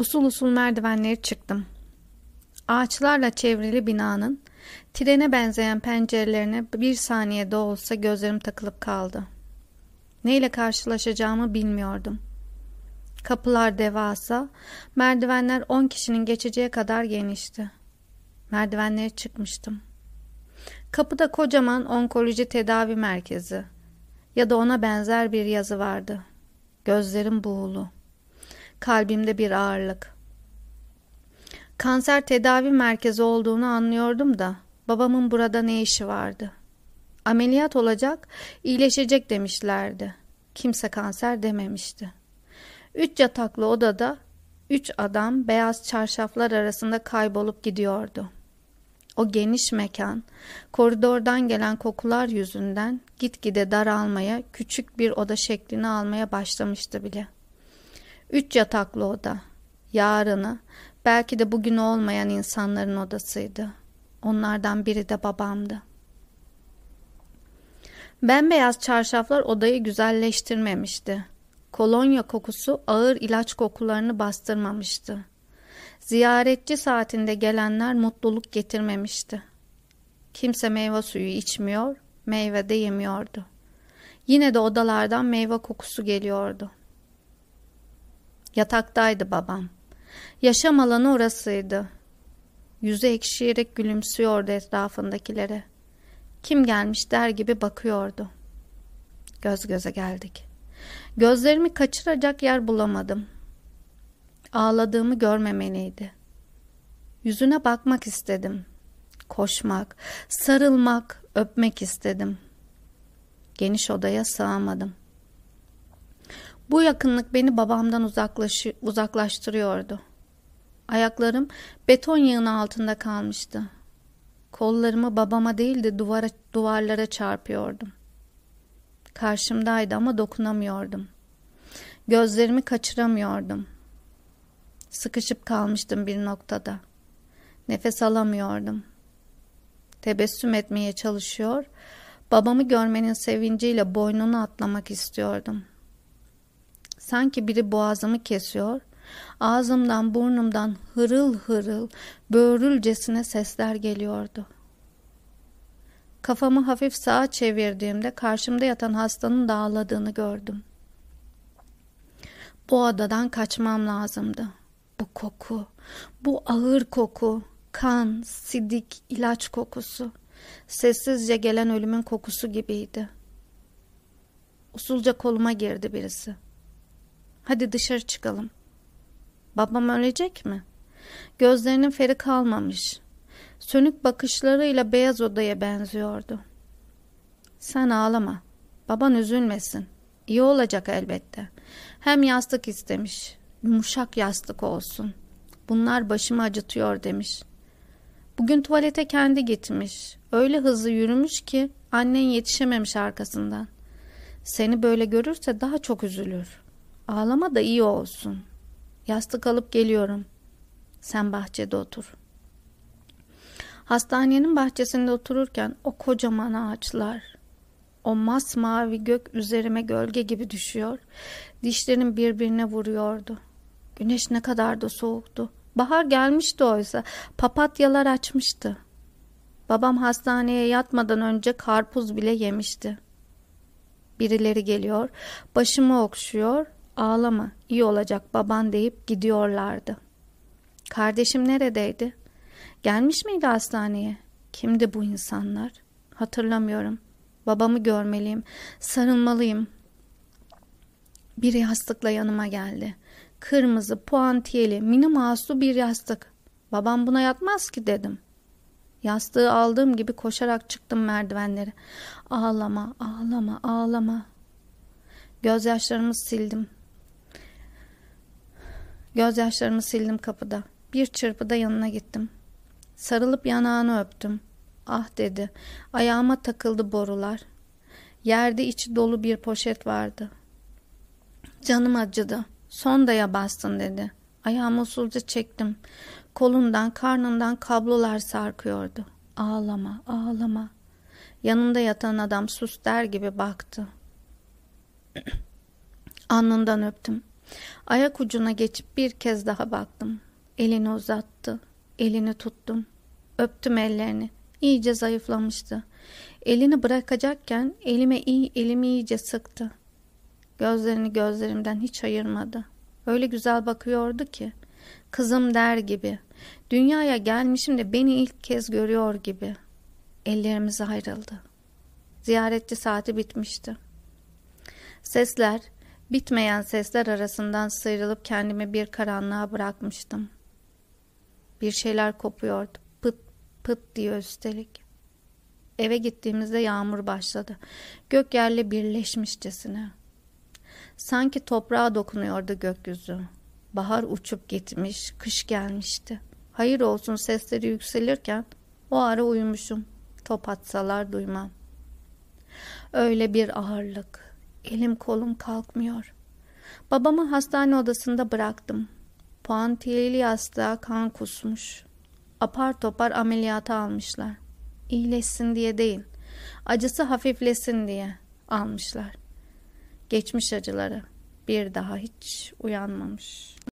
Usul usul merdivenleri çıktım. Ağaçlarla çevrili binanın trene benzeyen pencerelerine bir saniyede olsa gözlerim takılıp kaldı. Neyle karşılaşacağımı bilmiyordum. Kapılar devasa, merdivenler on kişinin geçeceği kadar genişti. Merdivenlere çıkmıştım. Kapıda kocaman onkoloji tedavi merkezi ya da ona benzer bir yazı vardı. Gözlerim buğulu. Kalbimde bir ağırlık. Kanser tedavi merkezi olduğunu anlıyordum da babamın burada ne işi vardı? Ameliyat olacak, iyileşecek demişlerdi. Kimse kanser dememişti. Üç yataklı odada üç adam beyaz çarşaflar arasında kaybolup gidiyordu. O geniş mekan, koridordan gelen kokular yüzünden gitgide daralmaya, küçük bir oda şeklini almaya başlamıştı bile. Üç yataklı oda, yarını, belki de bugün olmayan insanların odasıydı. Onlardan biri de babamdı. Bembeyaz çarşaflar odayı güzelleştirmemişti. Kolonya kokusu ağır ilaç kokularını bastırmamıştı. Ziyaretçi saatinde gelenler mutluluk getirmemişti. Kimse meyve suyu içmiyor, meyve de yemiyordu. Yine de odalardan meyve kokusu geliyordu. Yataktaydı babam. Yaşam alanı orasıydı. Yüzü ekşiyerek gülümsüyordu etrafındakilere. Kim gelmiş der gibi bakıyordu. Göz göze geldik. Gözlerimi kaçıracak yer bulamadım. Ağladığımı görmemeliydi. Yüzüne bakmak istedim. Koşmak, sarılmak, öpmek istedim. Geniş odaya sığamadım. Bu yakınlık beni babamdan uzaklaş uzaklaştırıyordu. Ayaklarım beton yığını altında kalmıştı. Kollarımı babama değil de duvara, duvarlara çarpıyordum. Karşımdaydı ama dokunamıyordum. Gözlerimi kaçıramıyordum. Sıkışıp kalmıştım bir noktada. Nefes alamıyordum. Tebessüm etmeye çalışıyor, babamı görmenin sevinciyle boynunu atlamak istiyordum. Sanki biri boğazımı kesiyor, ağzımdan burnumdan hırıl hırıl, böğrülcesine sesler geliyordu. Kafamı hafif sağa çevirdiğimde karşımda yatan hastanın dağıladığını gördüm. Bu odadan kaçmam lazımdı. Bu koku, bu ağır koku, kan, sidik, ilaç kokusu, sessizce gelen ölümün kokusu gibiydi. Usulca koluma girdi birisi. Hadi dışarı çıkalım. Babam ölecek mi? Gözlerinin feri kalmamış. Sönük bakışlarıyla beyaz odaya benziyordu. Sen ağlama. Baban üzülmesin. İyi olacak elbette. Hem yastık istemiş. Yumuşak yastık olsun. Bunlar başımı acıtıyor demiş. Bugün tuvalete kendi gitmiş. Öyle hızlı yürümüş ki annen yetişememiş arkasından. Seni böyle görürse daha çok üzülür. Ağlama da iyi olsun. Yastık alıp geliyorum. Sen bahçede otur. Hastanenin bahçesinde otururken o kocaman ağaçlar, o masmavi gök üzerime gölge gibi düşüyor. Dişlerim birbirine vuruyordu. Güneş ne kadar da soğuktu. Bahar gelmişti oysa. Papatyalar açmıştı. Babam hastaneye yatmadan önce karpuz bile yemişti. Birileri geliyor, başımı okşuyor, ağlama, iyi olacak baban deyip gidiyorlardı. Kardeşim neredeydi? Gelmiş miydi hastaneye? Kimdi bu insanlar? Hatırlamıyorum. Babamı görmeliyim, sarılmalıyım. Bir yastıkla yanıma geldi. Kırmızı, puantiyeli, mini maslu bir yastık. Babam buna yatmaz ki dedim. Yastığı aldığım gibi koşarak çıktım merdivenleri. Ağlama, ağlama, ağlama. Gözyaşlarımı sildim. Gözyaşlarımı sildim kapıda. Bir çırpıda yanına gittim. Sarılıp yanağını öptüm. Ah dedi. Ayağıma takıldı borular. Yerde içi dolu bir poşet vardı. Canım acıdı. Sondaya bastın dedi. Ayağımı usulca çektim. Kolundan, karnından kablolar sarkıyordu. Ağlama, ağlama. Yanında yatan adam sus der gibi baktı. Alnından öptüm. Ayak ucuna geçip bir kez daha baktım. Elini uzattı. Elini tuttum. Öptüm ellerini. İyice zayıflamıştı. Elini bırakacakken elime iyi, elimi iyice sıktı. Gözlerini gözlerimden hiç ayırmadı. Öyle güzel bakıyordu ki. Kızım der gibi. Dünyaya gelmişim de beni ilk kez görüyor gibi. Ellerimiz ayrıldı. Ziyaretçi saati bitmişti. Sesler, bitmeyen sesler arasından sıyrılıp kendimi bir karanlığa bırakmıştım. Bir şeyler kopuyordu. Pıt pıt diye üstelik. Eve gittiğimizde yağmur başladı. Gök yerle birleşmişçesine. Sanki toprağa dokunuyordu gökyüzü. Bahar uçup gitmiş, kış gelmişti. Hayır olsun sesleri yükselirken o ara uyumuşum. Top atsalar duymam. Öyle bir ağırlık. Elim kolum kalkmıyor. Babamı hastane odasında bıraktım. Puantiyeli yastığa kan kusmuş. Apar topar ameliyata almışlar. İyileşsin diye değil, acısı hafiflesin diye almışlar. Geçmiş acıları bir daha hiç uyanmamış.